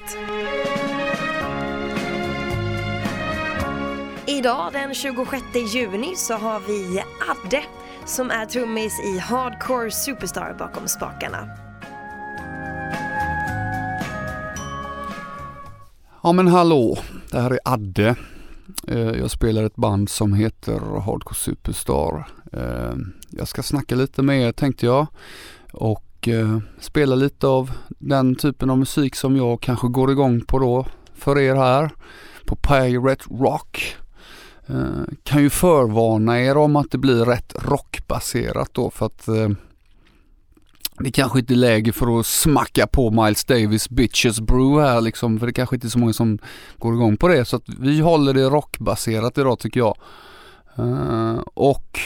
helst. Idag den 26 juni så har vi Adde som är trummis i Hardcore Superstar bakom spakarna. Ja men hallå, det här är Adde. Eh, jag spelar ett band som heter Hardcore Superstar. Eh, jag ska snacka lite med er tänkte jag och eh, spela lite av den typen av musik som jag kanske går igång på då för er här på Pirate Rock. Eh, kan ju förvarna er om att det blir rätt rockbaserat då för att eh, det kanske inte är läge för att smacka på Miles Davis Bitches Brew här liksom, för det kanske inte är så många som går igång på det. Så att vi håller det rockbaserat idag tycker jag. Uh, och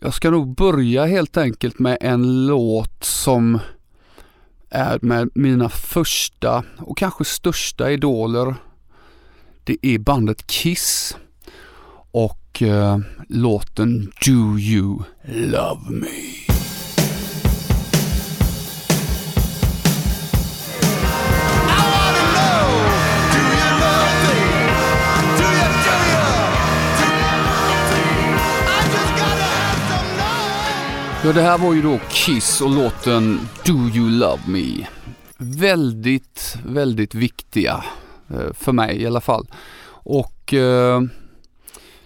jag ska nog börja helt enkelt med en låt som är med mina första och kanske största idoler. Det är bandet Kiss och eh, låten Do You Love Me. Ja, det här var ju då Kiss och låten Do You Love Me. Väldigt, väldigt viktiga eh, för mig i alla fall. Och eh,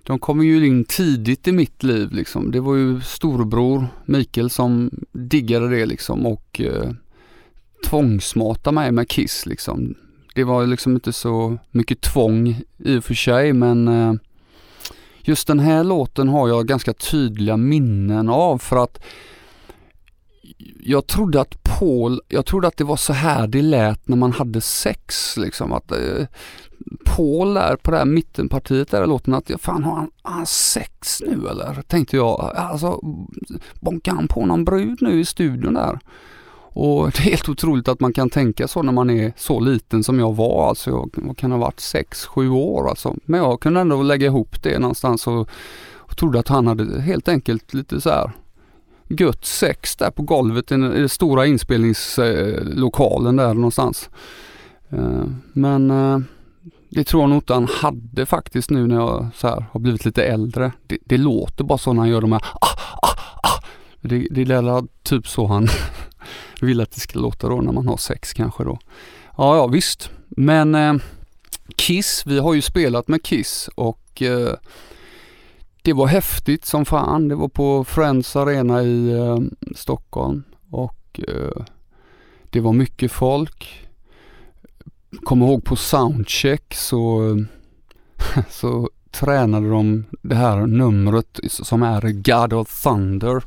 de kom ju in tidigt i mitt liv liksom. Det var ju storebror Mikael som diggade det liksom och eh, tvångsmatade mig med Kiss liksom. Det var liksom inte så mycket tvång i och för sig men eh, Just den här låten har jag ganska tydliga minnen av för att jag trodde att Paul, jag trodde att det var så här det lät när man hade sex liksom. Att eh, Paul där på det här mittenpartiet där i låten att, fan har han, har han sex nu eller? Tänkte jag. Alltså bonkar han på någon brud nu i studion där? Och det är helt otroligt att man kan tänka så när man är så liten som jag var. Alltså jag kan ha varit 6-7 år alltså. Men jag kunde ändå lägga ihop det någonstans och, och trodde att han hade helt enkelt lite så här gött sex där på golvet i den stora inspelningslokalen där någonstans. Eh, men eh, det tror jag nog inte han hade faktiskt nu när jag så här har blivit lite äldre. Det, det låter bara så när han gör de här ah, ah, ah. Det, det är typ så han vill att det ska låta då när man har sex kanske då. Ja, ja visst. Men eh, Kiss, vi har ju spelat med Kiss och eh, det var häftigt som fan. Det var på Friends Arena i eh, Stockholm och eh, det var mycket folk. Kommer ihåg på soundcheck så, så tränade de det här numret som är God of Thunder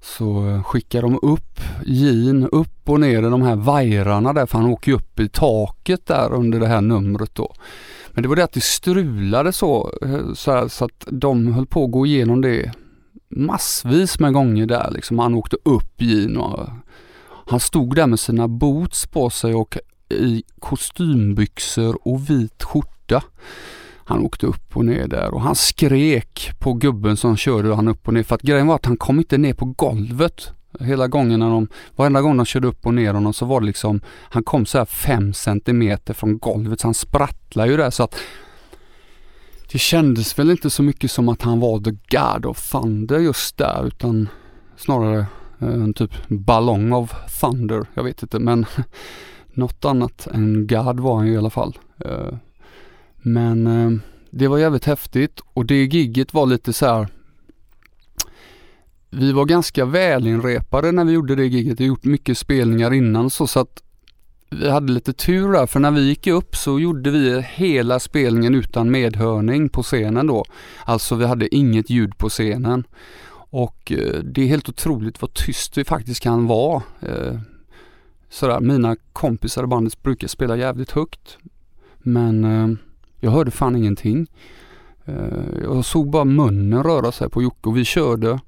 så skickar de upp Jean upp och ner i de här vajrarna där för han åker upp i taket där under det här numret då. Men det var det att det strulade så, eh, så, här, så att de höll på att gå igenom det massvis med gånger där liksom. Han åkte upp Jean och han stod där med sina boots på sig och i kostymbyxor och vit skjorta. Han åkte upp och ner där och han skrek på gubben som körde han upp och ner för att grejen var att han kom inte ner på golvet. Hela gången när de, varenda gång de körde upp och ner honom så var det liksom, han kom så här fem centimeter från golvet så han sprattlade ju där så att det kändes väl inte så mycket som att han var the God of Thunder just där utan snarare eh, en typ ballong av Thunder. Jag vet inte men något annat än God var han ju i alla fall. Eh. Men eh, det var jävligt häftigt och det gigget var lite så här, Vi var ganska välinrepade när vi gjorde det gigget. Vi gjort mycket spelningar innan så, så att vi hade lite tur där för när vi gick upp så gjorde vi hela spelningen utan medhörning på scenen då. Alltså vi hade inget ljud på scenen. Och eh, det är helt otroligt vad tyst vi faktiskt kan vara. Eh, sådär, mina kompisar i bandet brukar spela jävligt högt. Men eh, jag hörde fan ingenting. Eh, jag såg bara munnen röra sig på Jocke och vi körde.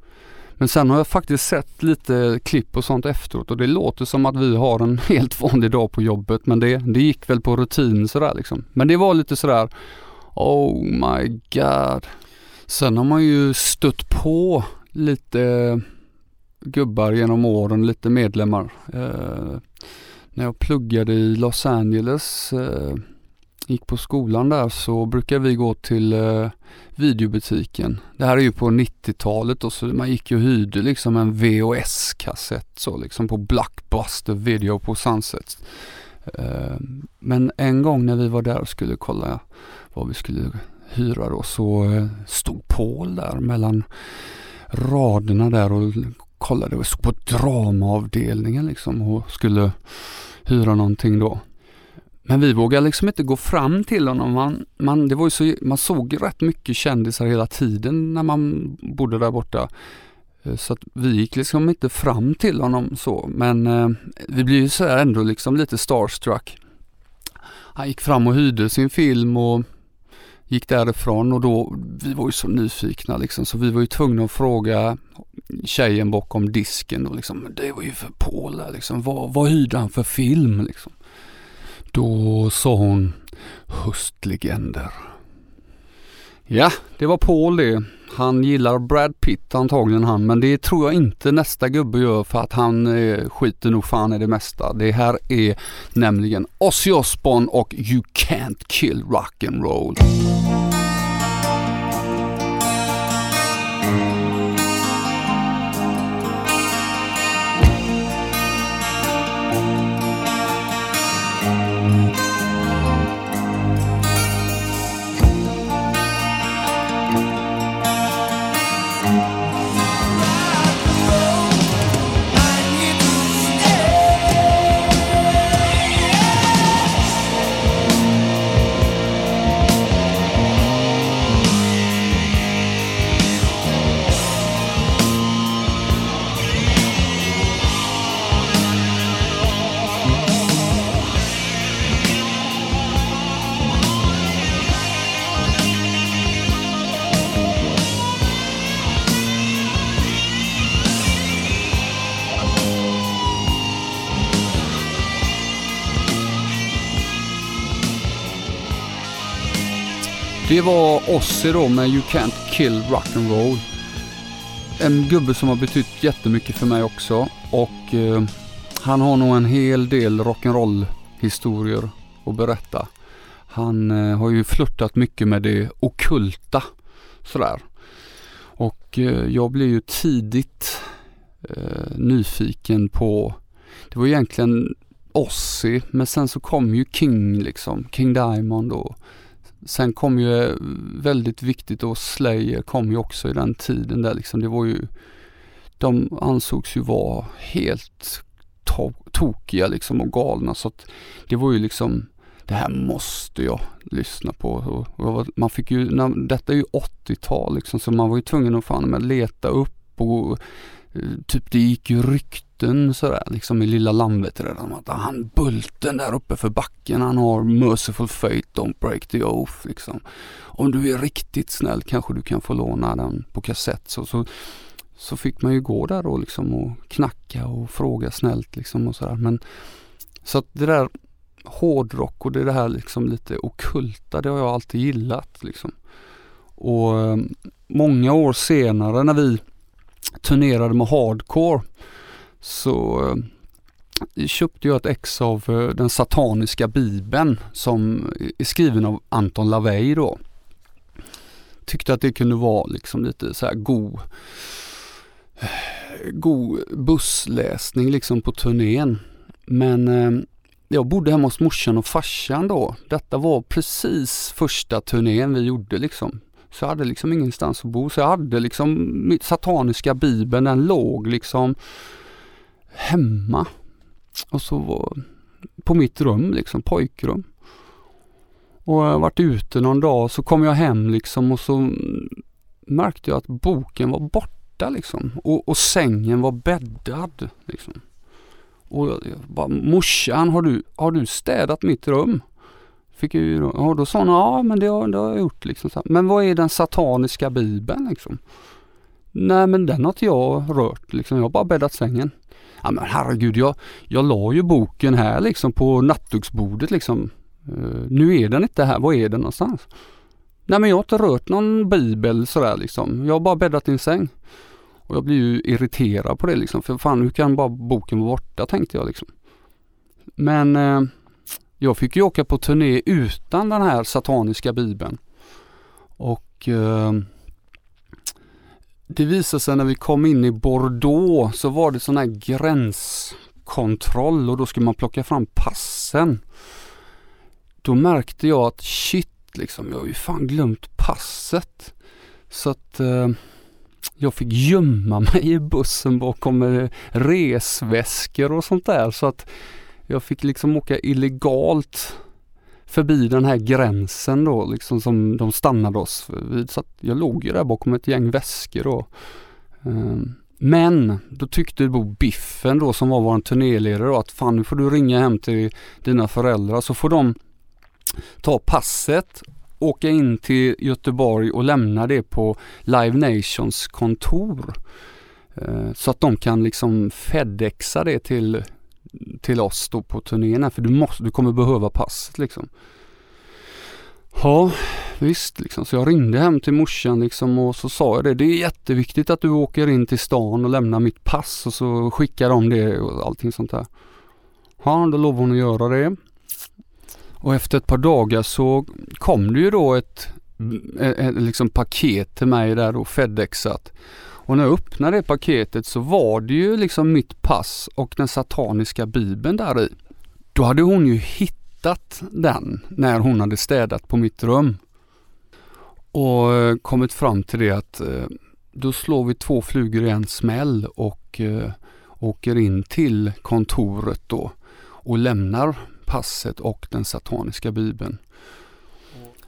Men sen har jag faktiskt sett lite klipp och sånt efteråt och det låter som att vi har en helt vanlig dag på jobbet men det, det gick väl på rutin sådär liksom. Men det var lite sådär Oh my god. Sen har man ju stött på lite gubbar genom åren, lite medlemmar. Eh, när jag pluggade i Los Angeles, eh, gick på skolan där så brukade vi gå till eh, videobutiken. Det här är ju på 90-talet och så man gick ju och hyrde liksom en VHS-kassett så liksom på Blockbuster Video på Sunset. Eh, men en gång när vi var där och skulle kolla vad vi skulle hyra då så eh, stod Paul där mellan raderna där och kollade och stod på dramaavdelningen liksom och skulle hyra någonting då. Men vi vågade liksom inte gå fram till honom. Man, man, det var ju så, man såg rätt mycket kändisar hela tiden när man bodde där borta. Eh, så att vi gick liksom inte fram till honom så. Men eh, vi blev ju så ändå liksom lite starstruck. Han gick fram och hyrde sin film och gick därifrån och då, vi var ju så nyfikna liksom så vi var ju tvungna att fråga tjejen bakom disken och liksom, det var ju för Paul där liksom, vad, vad hyrde han för film liksom? Då sa hon höstlegender. Ja, det var Paul det. Han gillar Brad Pitt antagligen han, men det tror jag inte nästa gubbe gör för att han eh, skiter nog fan i det mesta. Det här är nämligen Ozzy Osbourne och You Can't Kill Rock'n'Roll. Det var Ozzy då med You Can't Kill Rock'n'Roll. En gubbe som har betytt jättemycket för mig också och eh, han har nog en hel del rock'n'roll historier att berätta. Han eh, har ju flörtat mycket med det okulta sådär. Och eh, jag blev ju tidigt eh, nyfiken på, det var egentligen Ozzy men sen så kom ju King liksom, King Diamond och Sen kom ju eh, väldigt viktigt och Slayer kom ju också i den tiden där liksom. Det var ju, de ansågs ju vara helt to tokiga liksom och galna så att det var ju liksom det här måste jag lyssna på. Och man fick ju, när, detta är ju 80-tal liksom så man var ju tvungen att fan med leta upp och eh, typ det gick ju rykten Bulten sådär liksom i lilla landet. redan. Att han Bulten där uppe för backen han har Merciful Fate, Don't Break the Oath liksom. Om du är riktigt snäll kanske du kan få låna den på kassett. Så, så, så fick man ju gå där då liksom och knacka och fråga snällt liksom och sådär. Men så att det där hårdrock och det, det här liksom lite okulta det har jag alltid gillat liksom. Och eh, många år senare när vi turnerade med hardcore så eh, köpte jag ett ex av eh, den sataniska bibeln som är skriven av Anton LaVey då. Tyckte att det kunde vara liksom lite så här god, god bussläsning liksom på turnén. Men eh, jag bodde hemma hos morsan och farsan då. Detta var precis första turnén vi gjorde liksom. Så jag hade liksom ingenstans att bo. Så jag hade liksom sataniska bibeln, den låg liksom hemma. Och så var, på mitt rum liksom, pojkrum. Och jag varit ute någon dag så kom jag hem liksom och så märkte jag att boken var borta liksom. Och, och sängen var bäddad liksom. Och jag, jag bara, morsan har du, har du städat mitt rum? Fick jag ju, och då sa hon, ja men det har, det har jag gjort liksom. Men vad är den sataniska bibeln liksom? Nej men den har inte jag rört liksom. Jag har bara bäddat sängen. Ja men herregud, jag, jag la ju boken här liksom på nattduksbordet liksom. Uh, nu är den inte här, var är den någonstans? Nej men jag har inte rört någon bibel sådär liksom. Jag har bara bäddat i en säng. Och jag blir ju irriterad på det liksom. För fan hur kan bara boken vara borta tänkte jag liksom. Men uh, jag fick ju åka på turné utan den här sataniska bibeln. Och uh, det visade sig när vi kom in i Bordeaux så var det sån här gränskontroll och då skulle man plocka fram passen. Då märkte jag att shit liksom, jag har ju fan glömt passet. Så att eh, jag fick gömma mig i bussen bakom eh, resväskor och sånt där. Så att jag fick liksom åka illegalt förbi den här gränsen då liksom som de stannade oss vid. Så jag låg ju där bakom ett gäng väskor då. Ehm, men då tyckte Bo Biffen då som var vår turnéledare då att fan nu får du ringa hem till dina föräldrar så får de ta passet, åka in till Göteborg och lämna det på Live Nations kontor. Ehm, så att de kan liksom fedexa det till till oss då på turnén för du måste, du kommer behöva passet liksom. Ja, visst liksom. Så jag ringde hem till morsan liksom och så sa jag det. Det är jätteviktigt att du åker in till stan och lämnar mitt pass och så skickar de det och allting sånt där. Ja, då lovade hon att göra det. Och efter ett par dagar så kom det ju då ett, ett, ett liksom paket till mig där då, Fedexat. Och när jag öppnade det paketet så var det ju liksom mitt pass och den sataniska bibeln där i. Då hade hon ju hittat den när hon hade städat på mitt rum. Och eh, kommit fram till det att eh, då slår vi två flugor i en smäll och eh, åker in till kontoret då och lämnar passet och den sataniska bibeln.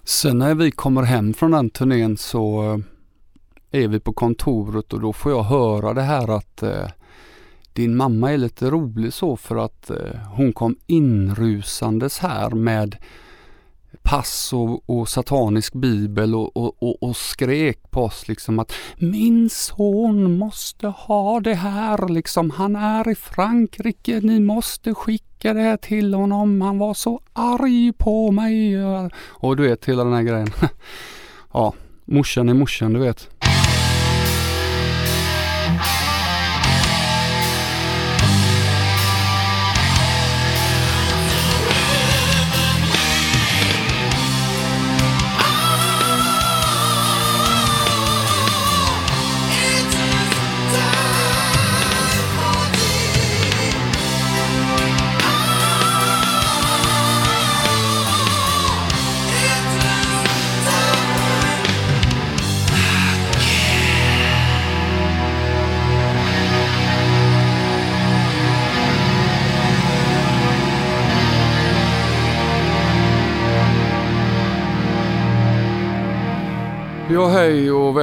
Sen när vi kommer hem från den turnén så är vi på kontoret och då får jag höra det här att eh, din mamma är lite rolig så för att eh, hon kom inrusandes här med pass och, och satanisk bibel och, och, och, och, skrek på oss liksom att min son måste ha det här liksom. Han är i Frankrike. Ni måste skicka det här till honom. Han var så arg på mig. Och du vet hela den här grejen. ja, morsan är morsan du vet.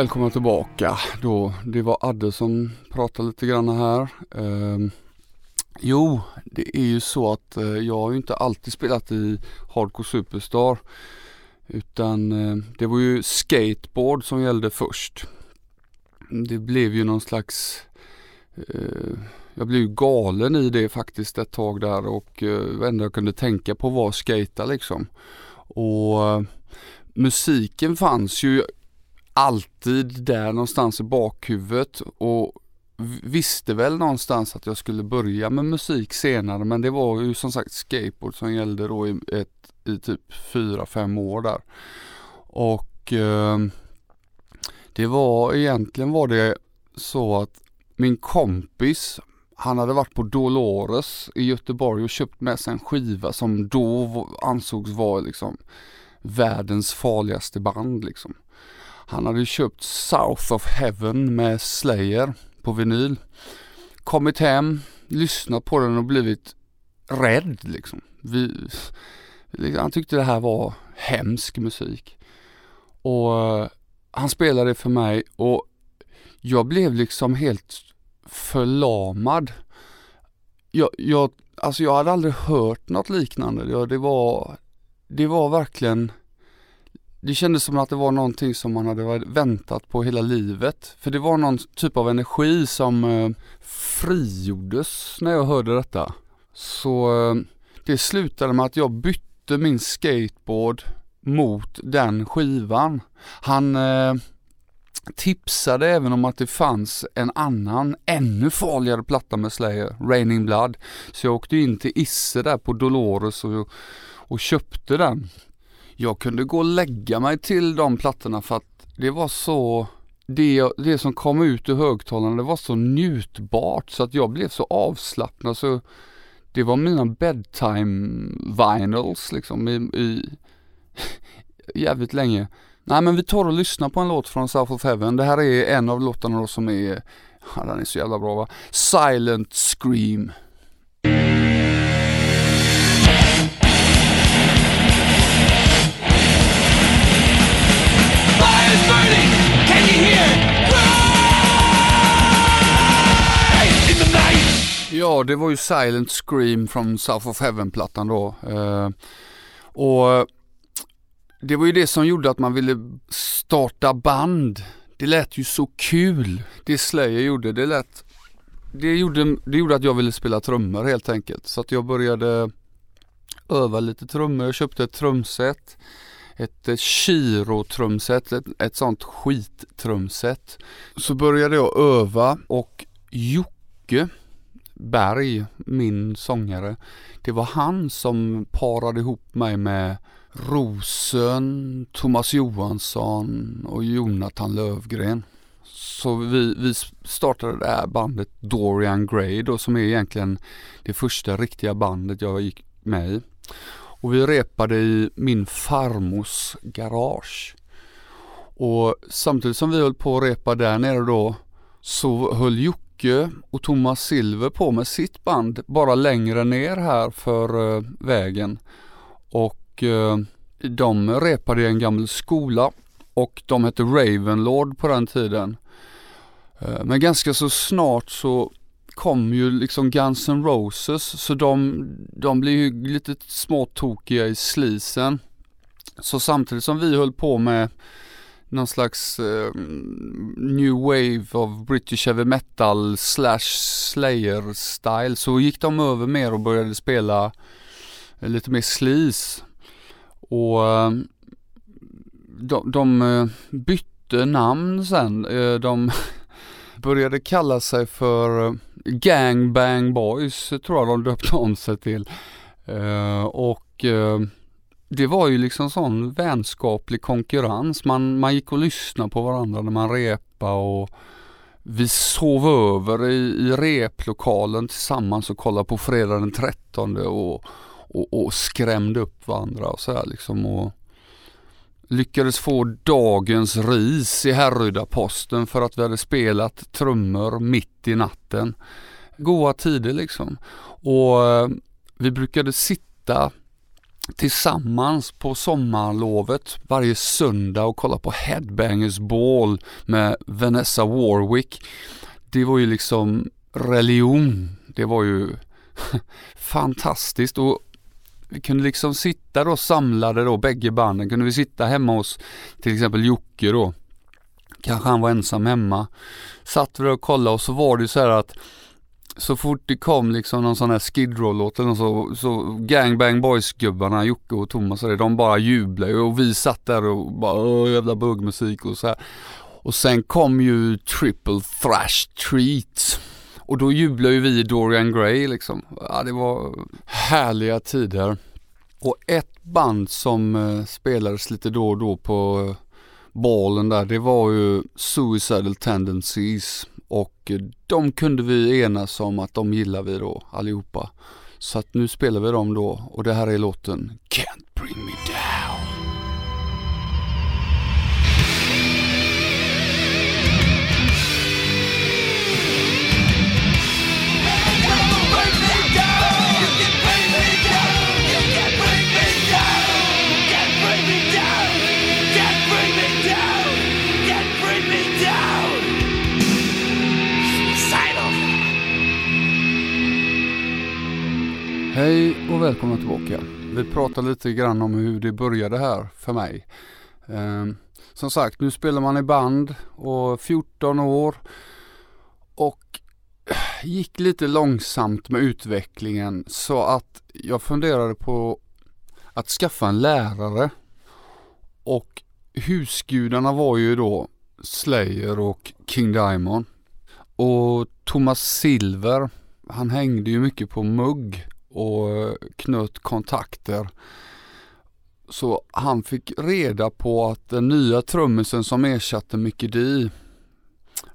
Välkomna tillbaka. Då, det var Adde som pratade lite grann här. Eh, jo, det är ju så att eh, jag har ju inte alltid spelat i Hardcore Superstar. Utan eh, det var ju skateboard som gällde först. Det blev ju någon slags eh, jag blev ju galen i det faktiskt ett tag där och eh, det enda jag kunde tänka på var skata liksom. Och eh, musiken fanns ju alltid där någonstans i bakhuvudet och visste väl någonstans att jag skulle börja med musik senare men det var ju som sagt skateboard som gällde då i, ett, i typ 4-5 år där. Och eh, det var egentligen var det så att min kompis han hade varit på Dolores i Göteborg och köpt med sig en skiva som då ansågs vara liksom världens farligaste band liksom. Han hade köpt South of Heaven med Slayer på vinyl. Kommit hem, lyssnat på den och blivit rädd liksom. Vi, liksom, han tyckte det här var hemsk musik. Och eh, han spelade för mig och jag blev liksom helt förlamad. Jag, jag, alltså jag hade aldrig hört något liknande. Det var, det var verkligen det kändes som att det var någonting som man hade väntat på hela livet. För det var någon typ av energi som eh, frigjordes när jag hörde detta. Så eh, det slutade med att jag bytte min skateboard mot den skivan. Han, eh, tipsade även om att det fanns en annan, ännu farligare platta med Slayer, Raining Blood. Så jag åkte in till Isse där på Dolores och, och köpte den. Jag kunde gå och lägga mig till de plattorna för att det var så det, det som kom ut ur högtalarna det var så njutbart så att jag blev så avslappnad så det var mina bedtime vinyls liksom i, i jävligt länge. Nej men vi tar och lyssnar på en låt från South of Heaven. Det här är en av låtarna då som är, ja, den är så jävla bra va. Silent Scream. Ja, det var ju Silent Scream från South of Heaven-plattan då. Eh, och det var ju det som gjorde att man ville starta band. Det lät ju så kul. Det Slayer gjorde, det lät det gjorde, det gjorde att jag ville spela trummor helt enkelt. Så att jag började öva lite trummor. Jag köpte ett trumset. Ett eh, Chiro-trumset, ett, ett sånt skittrumset. Så började jag öva och Jocke Berg, min sångare, det var han som parade ihop mig med Rosen, Thomas Johansson och Jonathan Lövgren. Så vi, vi startade det här bandet Dorian Gray då som är egentligen det första riktiga bandet jag gick med i. Och vi repade i min farmors garage. Och samtidigt som vi höll på att repa där nere då så höll Jocke och Thomas Silver på med sitt band bara längre ner här för eh, vägen. Och Eh, de repade i en gammal skola och de hette Ravenlord på den tiden. Eh, men ganska så snart så kom ju liksom Guns N' Roses så de, de blev ju lite småtokiga i slisen. Så samtidigt som vi höll på med någon slags uh, new wave of British heavy metal slash slayer style så gick de över mer och började spela lite mer sleaze. Och uh, de, de uh, bytte namn sen. De började kalla sig för Gang Bang Boys, tror jag de döpte om sig till. Och det var ju liksom sån vänskaplig konkurrens. Man, man gick och lyssnade på varandra när man repade och vi sov över i, i replokalen tillsammans och kollade på fredag den 13 och och, och skrämde upp varandra och så här liksom. Och lyckades få dagens ris i Härryda-posten för att vi hade spelat trummor mitt i natten. Goa tider liksom. Och eh, vi brukade sitta tillsammans på sommarlovet varje söndag och kolla på Headbangers Ball med Vanessa Warwick. Det var ju liksom religion. Det var ju fantastiskt och vi kunde liksom sitta då samlade då, bägge banden, kunde vi sitta hemma hos till exempel Jocke då. Kanske han var ensam hemma. Satt vi och kollade och så var det ju så här att så fort det kom liksom någon sån här Skid Row-låt eller så, så Gang Boys-gubbarna, Jocke och Thomas och det, de bara jublade och vi satt där och bara Åh, jävla buggmusik och så här. Och sen kom ju Triple Thrash Treat och då jublade ju vi Dorian Gray liksom. Ja, det var härliga tider. Och ett band som eh, spelades lite då och då på eh, där, det var ju Suicidal Tendencies. Och de kunde vi enas om att de gillar vi då allihopa. Så att nu spelar vi dem då och det här är låten K och välkomna tillbaka. Vi pratar lite grann om hur det började här för mig. Eh, som sagt, nu spelar man i band och 14 år och gick lite långsamt med utvecklingen så att jag funderade på att skaffa en lärare. Och husgudarna var ju då Slayer och King Diamond. Och Thomas Silver, han hängde ju mycket på mugg och knöt kontakter. Så han fick reda på att den nya trummisen som ersatte Mickey D,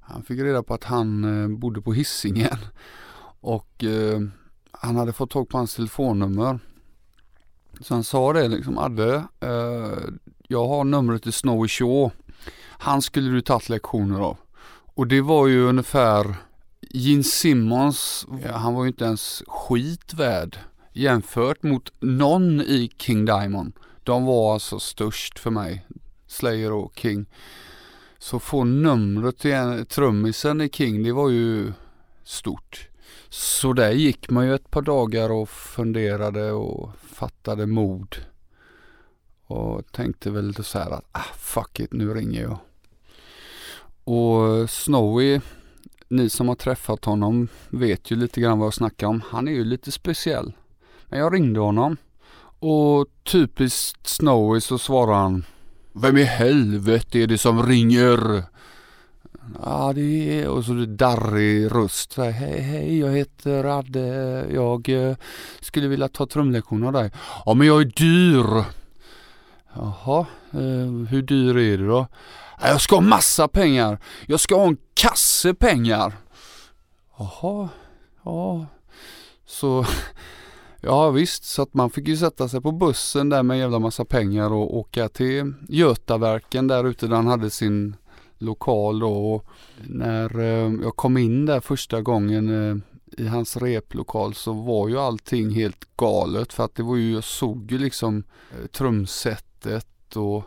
han fick reda på att han eh, bodde på hissingen och eh, han hade fått tag på hans telefonnummer. Så han sa det liksom, Adde, eh, jag har numret till Snowy Shaw. Han skulle du tagit lektioner av. Och det var ju ungefär Gene Simmons, han var ju inte ens skit värd jämfört mot någon i King Diamond. De var alltså störst för mig, Slayer och King. Så få numret till trummisen i King, det var ju stort. Så där gick man ju ett par dagar och funderade och fattade mod. Och tänkte väl så här att, ah fuck it, nu ringer jag. Och Snowy, ni som har träffat honom vet ju lite grann vad jag snackar om. Han är ju lite speciell. Men jag ringde honom och typiskt Snowy så svarar han Vem i helvete är det som ringer? Ja det är, och så det darrig röst. Hej hej jag heter Adde. Jag eh, skulle vilja ta trumlektion av dig. Ja men jag är dyr. Jaha, eh, hur dyr är det då? Äh, jag ska ha massa pengar. Jag ska ha en kasse pengar. Jaha, ja. Så Ja visst, så att man fick ju sätta sig på bussen där med en jävla massa pengar och åka till Götaverken där ute där han hade sin lokal då. Och när eh, jag kom in där första gången eh, i hans replokal så var ju allting helt galet för att det var ju, jag såg ju liksom eh, trumsetet och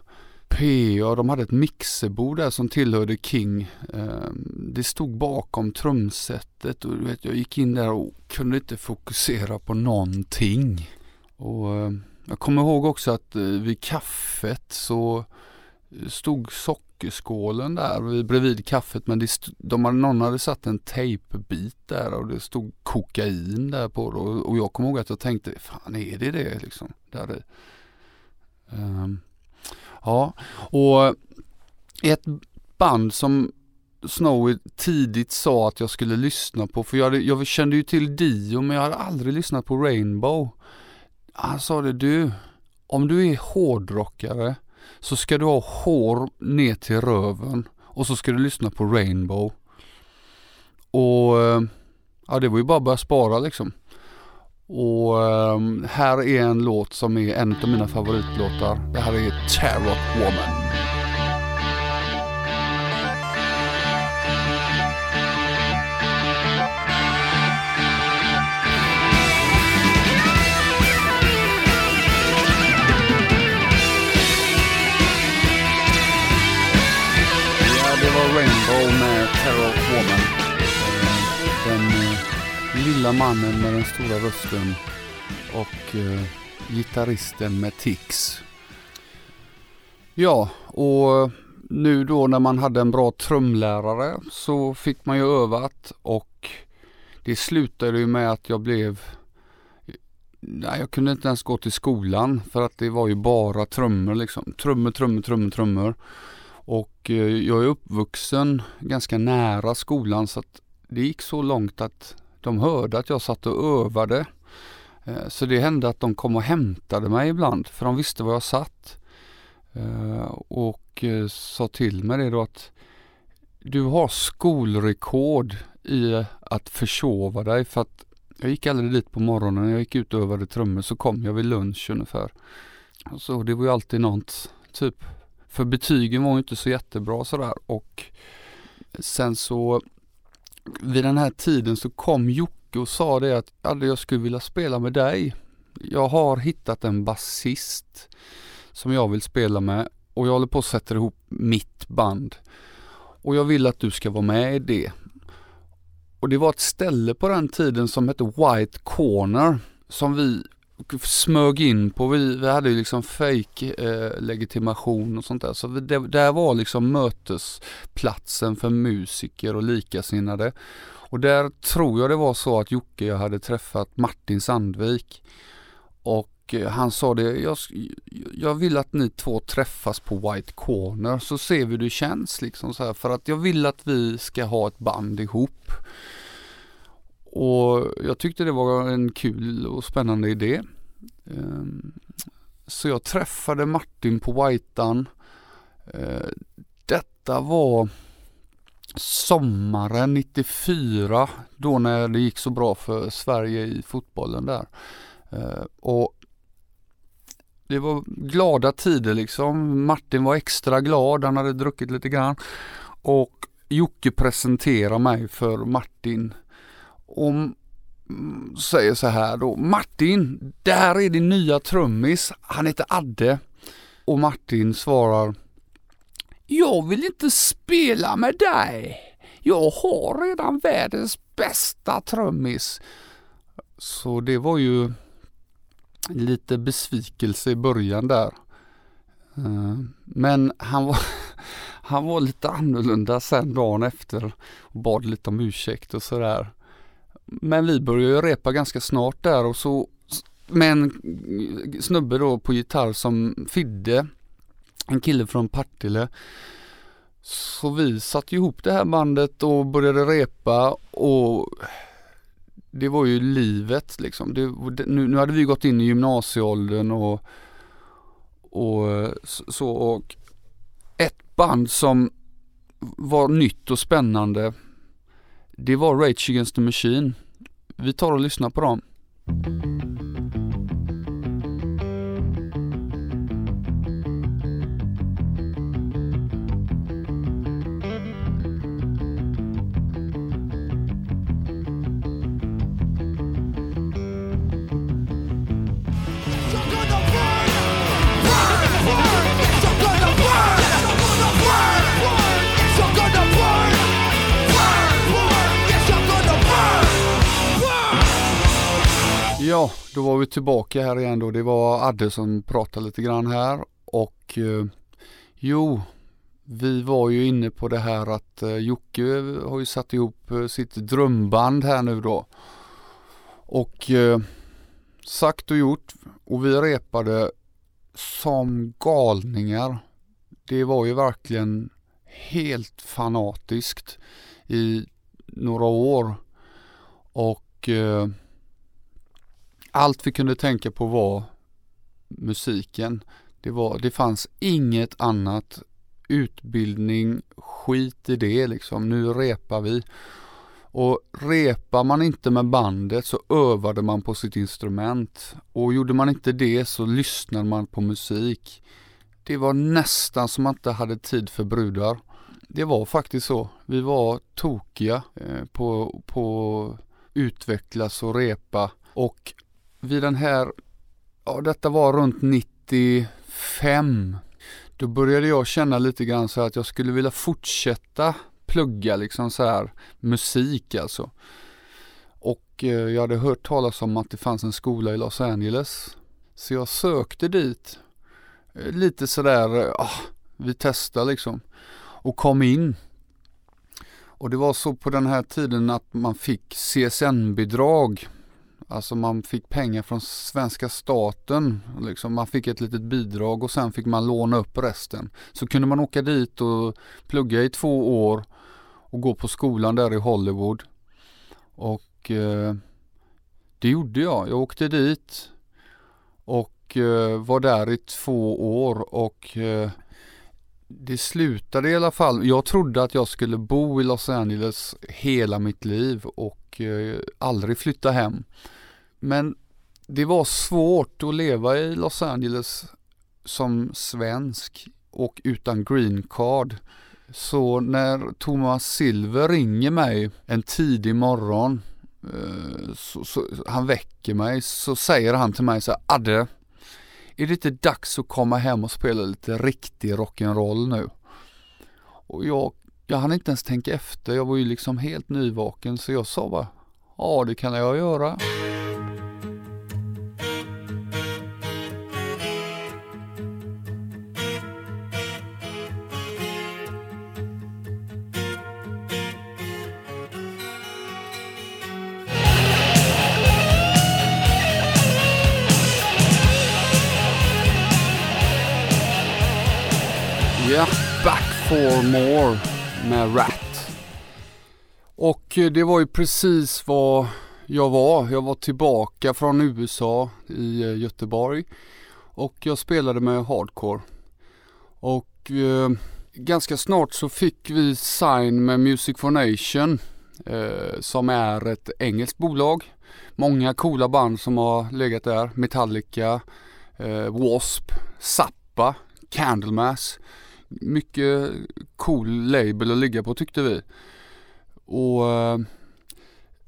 PA, de hade ett mixerbord där som tillhörde King. Ehm, det stod bakom trumsetet och vet, jag gick in där och kunde inte fokusera på någonting. Och ehm, jag kommer ihåg också att eh, vid kaffet så stod sockerskålen där bredvid kaffet men det de hade, någon hade satt en tejpbit där och det stod kokain där på och, jag kommer ihåg att jag tänkte, fan är det det liksom? Där Ehm, ja, och ett band som Snowy tidigt sa att jag skulle lyssna på, för jag, hade, jag kände ju till Dio men jag hade aldrig lyssnat på Rainbow. Han sa det, du, om du är hårdrockare så ska du ha hår ner till röven och så ska du lyssna på Rainbow. Och ja, det var ju bara att börja spara liksom. Och um, här är en låt som är en av mina favoritlåtar. Det här är Tarot Woman. Lilla mannen med den stora rösten och eh, gitarristen med tics. Ja, och nu då när man hade en bra trumlärare så fick man ju övat och det slutade ju med att jag blev Nej, jag kunde inte ens gå till skolan för att det var ju bara trummor liksom. Trummor, trummor, trummor, trummor. Och eh, jag är uppvuxen ganska nära skolan så att det gick så långt att de hörde att jag satt och övade. Eh, så det hände att de kom och hämtade mig ibland för de visste var jag satt. Eh, och eh, sa till mig det då att du har skolrekord i att försova dig för att jag gick aldrig dit på morgonen. När jag gick ut och övade trummor så kom jag vid lunch ungefär. Så det var ju alltid något, typ för betygen var ju inte så jättebra sådär och sen så vid den här tiden så kom Jocke och sa det att jag skulle vilja spela med dig. Jag har hittat en basist som jag vill spela med och jag håller på att sätta ihop mitt band. Och jag vill att du ska vara med i det. Och det var ett ställe på den tiden som hette White Corner som vi smög in på, vi, vi hade ju liksom fake eh, legitimation och sånt där. Så det, där var liksom mötesplatsen för musiker och likasinnade. Och där tror jag det var så att Jocke jag hade träffat Martin Sandvik. Och eh, han sa det, jag, jag vill att ni två träffas på White Corner så ser vi hur det känns liksom så här, för att jag vill att vi ska ha ett band ihop. Och jag tyckte det var en kul och spännande idé. Ehm, så jag träffade Martin på Whitean. Eh, detta var sommaren 94 då när det gick så bra för Sverige i fotbollen där. Eh, och det var glada tider liksom. Martin var extra glad, han hade druckit lite grann. Och Jocke presenterade mig för Martin. Och mm, säger så här då. Martin, där är din nya trummis. Han heter Adde. Och Martin svarar. Jag vill inte spela med dig. Jag har redan världens bästa trummis. Så det var ju lite besvikelse i början där. Eh, men han var, han var lite annorlunda sen dagen efter och bad lite om ursäkt och sådär. Men vi började ju repa ganska snart där och så med en snubbe då på gitarr som Fidde, en kille från Partille. Så vi satte ihop det här bandet och började repa och det var ju livet liksom. Det, nu, nu hade vi gått in i gymnasieåldern och, och så och ett band som var nytt och spännande det var Rage Against the Machine. Vi tar och lyssnar på dem. Ja, då var vi tillbaka här igen då. Det var Adde som pratade lite grann här och eh, jo, vi var ju inne på det här att eh, Jocke har ju satt ihop eh, sitt drömband här nu då. Och eh, sagt och gjort och vi repade som galningar. Det var ju verkligen helt fanatiskt i några år. Och eh, allt vi kunde tänka på var musiken. Det, var, det fanns inget annat. Utbildning, skit i det liksom. Nu repar vi. Och repar man inte med bandet så övade man på sitt instrument. Och gjorde man inte det så lyssnade man på musik. Det var nästan som man inte hade tid för brudar. Det var faktiskt så. Vi var tokiga eh, på, på utvecklas och repa. Och vid den här, ja detta var runt 95. Då började jag känna lite grann så att jag skulle vilja fortsätta plugga liksom så här musik alltså. Och eh, jag hade hört talas om att det fanns en skola i Los Angeles. Så jag sökte dit. Eh, lite sådär, eh, ah, vi testar liksom. Och kom in. Och det var så på den här tiden att man fick CSN-bidrag Alltså man fick pengar från svenska staten. Liksom man fick ett litet bidrag och sen fick man låna upp resten. Så kunde man åka dit och plugga i två år och gå på skolan där i Hollywood. Och eh, det gjorde jag. Jag åkte dit och eh, var där i två år och eh, det slutade i alla fall. Jag trodde att jag skulle bo i Los Angeles hela mitt liv och eh, aldrig flytta hem. Men det var svårt att leva i Los Angeles som svensk och utan green card. Så när Thomas Silver ringer mig en tidig morgon, eh, så, så, han väcker mig, så säger han till mig så här, Adde, är det inte dags att komma hem och spela lite riktig rock'n'roll nu? Och jag, jag hann inte ens tänka efter, jag var ju liksom helt nyvaken så jag sa bara, ja det kan jag göra. For more med Rat. Och eh, det var ju precis vad jag var. Jag var tillbaka från USA i eh, Göteborg och jag spelade med hardcore. Och eh, ganska snart så fick vi sign med Music for Nation eh, som är ett engelskt bolag. Många coola band som har legat där. Metallica, eh, W.A.S.P, Zappa, Candlemass. Mycket cool label att ligga på tyckte vi. Och eh,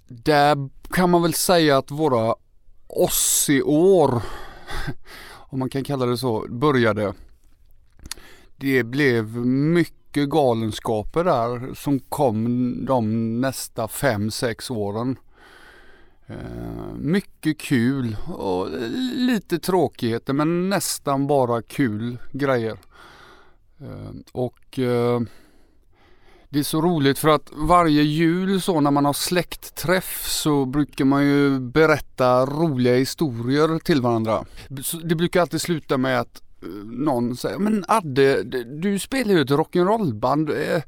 där kan man väl säga att våra Ossi-år, om man kan kalla det så, började. Det blev mycket galenskaper där som kom de nästa fem sex åren. Eh, mycket kul och lite tråkigheter men nästan bara kul grejer. Ehm, och ehm, det är så roligt för att varje jul så när man har släktträff så brukar man ju berätta roliga historier till varandra. Det brukar alltid sluta med att eh, någon säger Men Adde, du spelar ju ett rock'n'roll-band. Eh,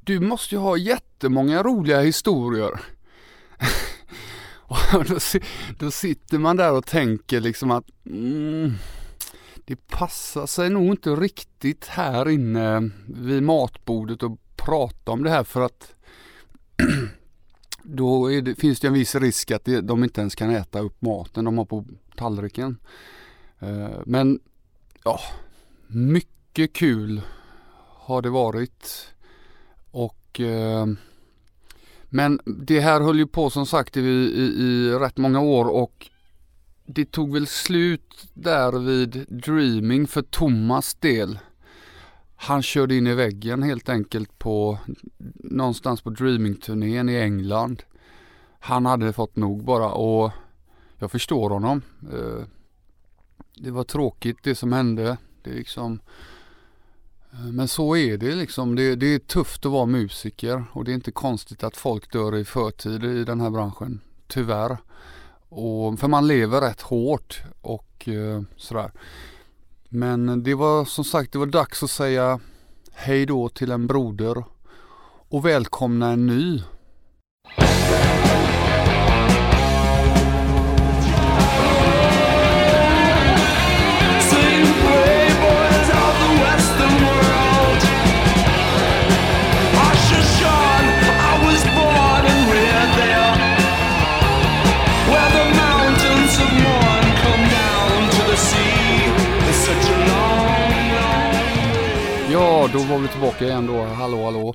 du måste ju ha jättemånga roliga historier. Och då, då, sitter man där och tänker liksom att mm, det passar sig nog inte riktigt här inne vid matbordet att prata om det här för att då det, finns det en viss risk att de inte ens kan äta upp maten de har på tallriken. Eh, men ja, mycket kul har det varit. Och eh, men det här höll ju på som sagt i, i, i rätt många år och det tog väl slut där vid Dreaming för Thomas del. Han körde in i väggen helt enkelt på någonstans på Dreaming-turnén i England. Han hade fått nog bara och jag förstår honom. Eh, det var tråkigt det som hände. Det är liksom eh, men så är det liksom. Det, det, är tufft att vara musiker och det är inte konstigt att folk dör i förtid i den här branschen. Tyvärr. Och, för man lever rätt hårt och eh, sådär. Men det var som sagt, det var dags att säga hej då till en broder och välkomna en ny. Tycker jag ändå. Hallå, hallå.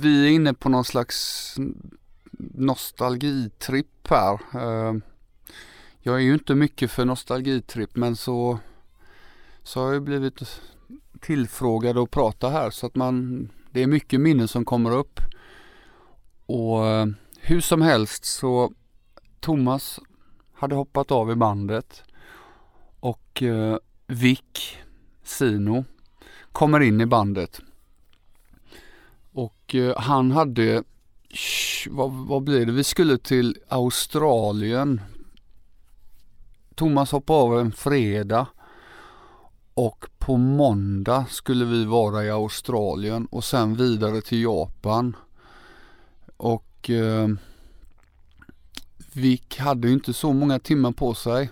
Vi är inne på någon slags nostalgitripp här. Ehm, jag är ju inte mycket för nostalgitripp men så, så har jag blivit tillfrågad att prata här så att man, det är mycket minnen som kommer upp. Och eh, hur som helst så Thomas hade hoppat av i bandet och eh, Vic Sino kommer in i bandet. Och eh, han hade, vad, vad blir det, vi skulle till Australien. Thomas hoppade av en fredag. Och på måndag skulle vi vara i Australien och sen vidare till Japan. Och eh, vi hade ju inte så många timmar på sig.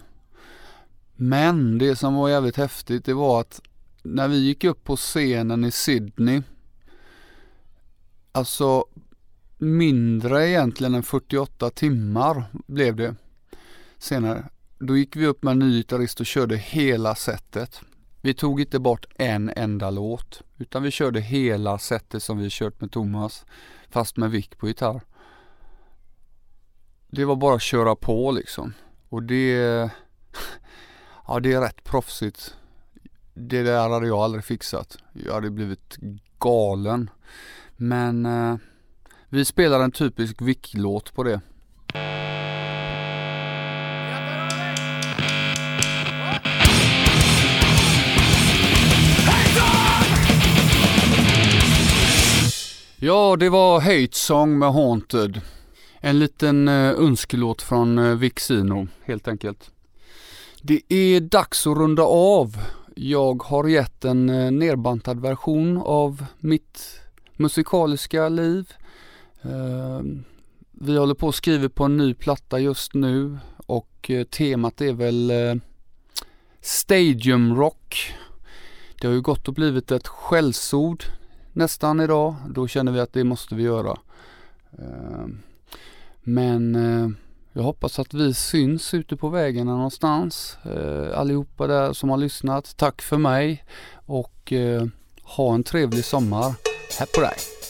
Men det som var jävligt häftigt det var att när vi gick upp på scenen i Sydney, alltså mindre egentligen än 48 timmar blev det senare. Då gick vi upp med en ny gitarrist och körde hela setet. Vi tog inte bort en enda låt, utan vi körde hela setet som vi kört med Thomas, fast med Vick på gitarr. Det var bara att köra på liksom. Och det, ja det är rätt proffsigt det där hade jag aldrig fixat. Jag hade blivit galen. Men eh, vi spelar en typisk Vick-låt på det. Ja, det var Hate Song med Haunted. En liten eh, önskelåt från eh, Vixino helt enkelt. Det är dags att runda av jag har gett en eh, nerbantad version av mitt musikaliska liv. Eh, vi håller på att skriva på en ny platta just nu och eh, temat är väl eh, Stadium Rock. Det har ju gått och blivit ett skällsord nästan idag. Då känner vi att det måste vi göra. Ehm, men eh, jag hoppas att vi syns ute på vägarna någonstans. Allihopa där som har lyssnat. Tack för mig och ha en trevlig sommar. Happy Life。